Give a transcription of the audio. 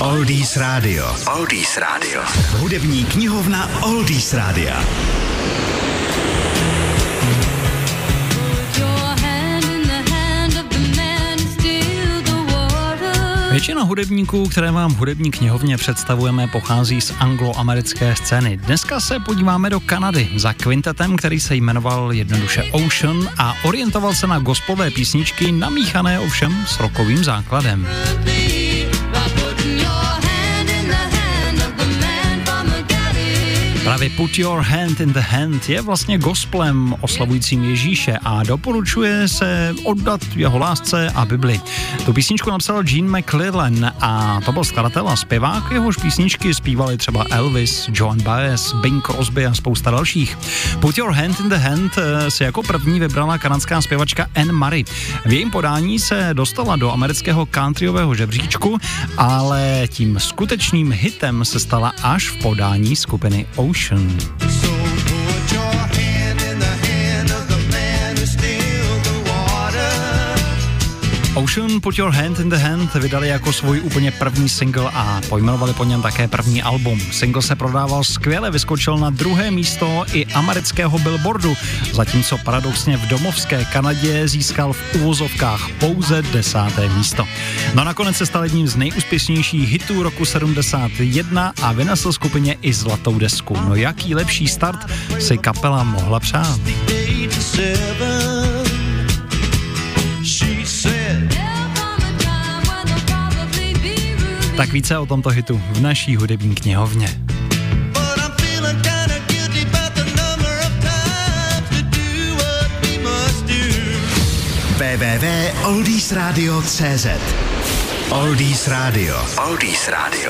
Oldies Radio. Oldies Radio. Hudební knihovna Oldies Rádia. Většina hudebníků, které vám v hudební knihovně představujeme, pochází z angloamerické scény. Dneska se podíváme do Kanady za kvintetem, který se jmenoval jednoduše Ocean a orientoval se na gospelové písničky namíchané ovšem s rokovým základem. Právě Put Your Hand in the Hand je vlastně gospelem oslavujícím Ježíše a doporučuje se oddat jeho lásce a Bibli. Tu písničku napsal Gene McClellan a to byl skladatel a zpěvák, jehož písničky zpívali třeba Elvis, Joan Baez, Bing Crosby a spousta dalších. Put Your Hand in the Hand eh, si jako první vybrala kanadská zpěvačka Anne Murray. V jejím podání se dostala do amerického countryového žebříčku, ale tím skutečným hitem se stala až v podání skupiny Ocean. Ocean. Ocean Put Your Hand in the Hand vydali jako svůj úplně první single a pojmenovali po něm také první album. Single se prodával skvěle, vyskočil na druhé místo i amerického billboardu, zatímco paradoxně v domovské Kanadě získal v uvozovkách pouze desáté místo. No nakonec se stal jedním z nejúspěšnějších hitů roku 71 a vynesl skupině i zlatou desku. No jaký lepší start si kapela mohla přát? Tak více o tomto hitu v naší hudební knihovně. www.oldiesradio.cz Oldies Radio. Oldies Radio.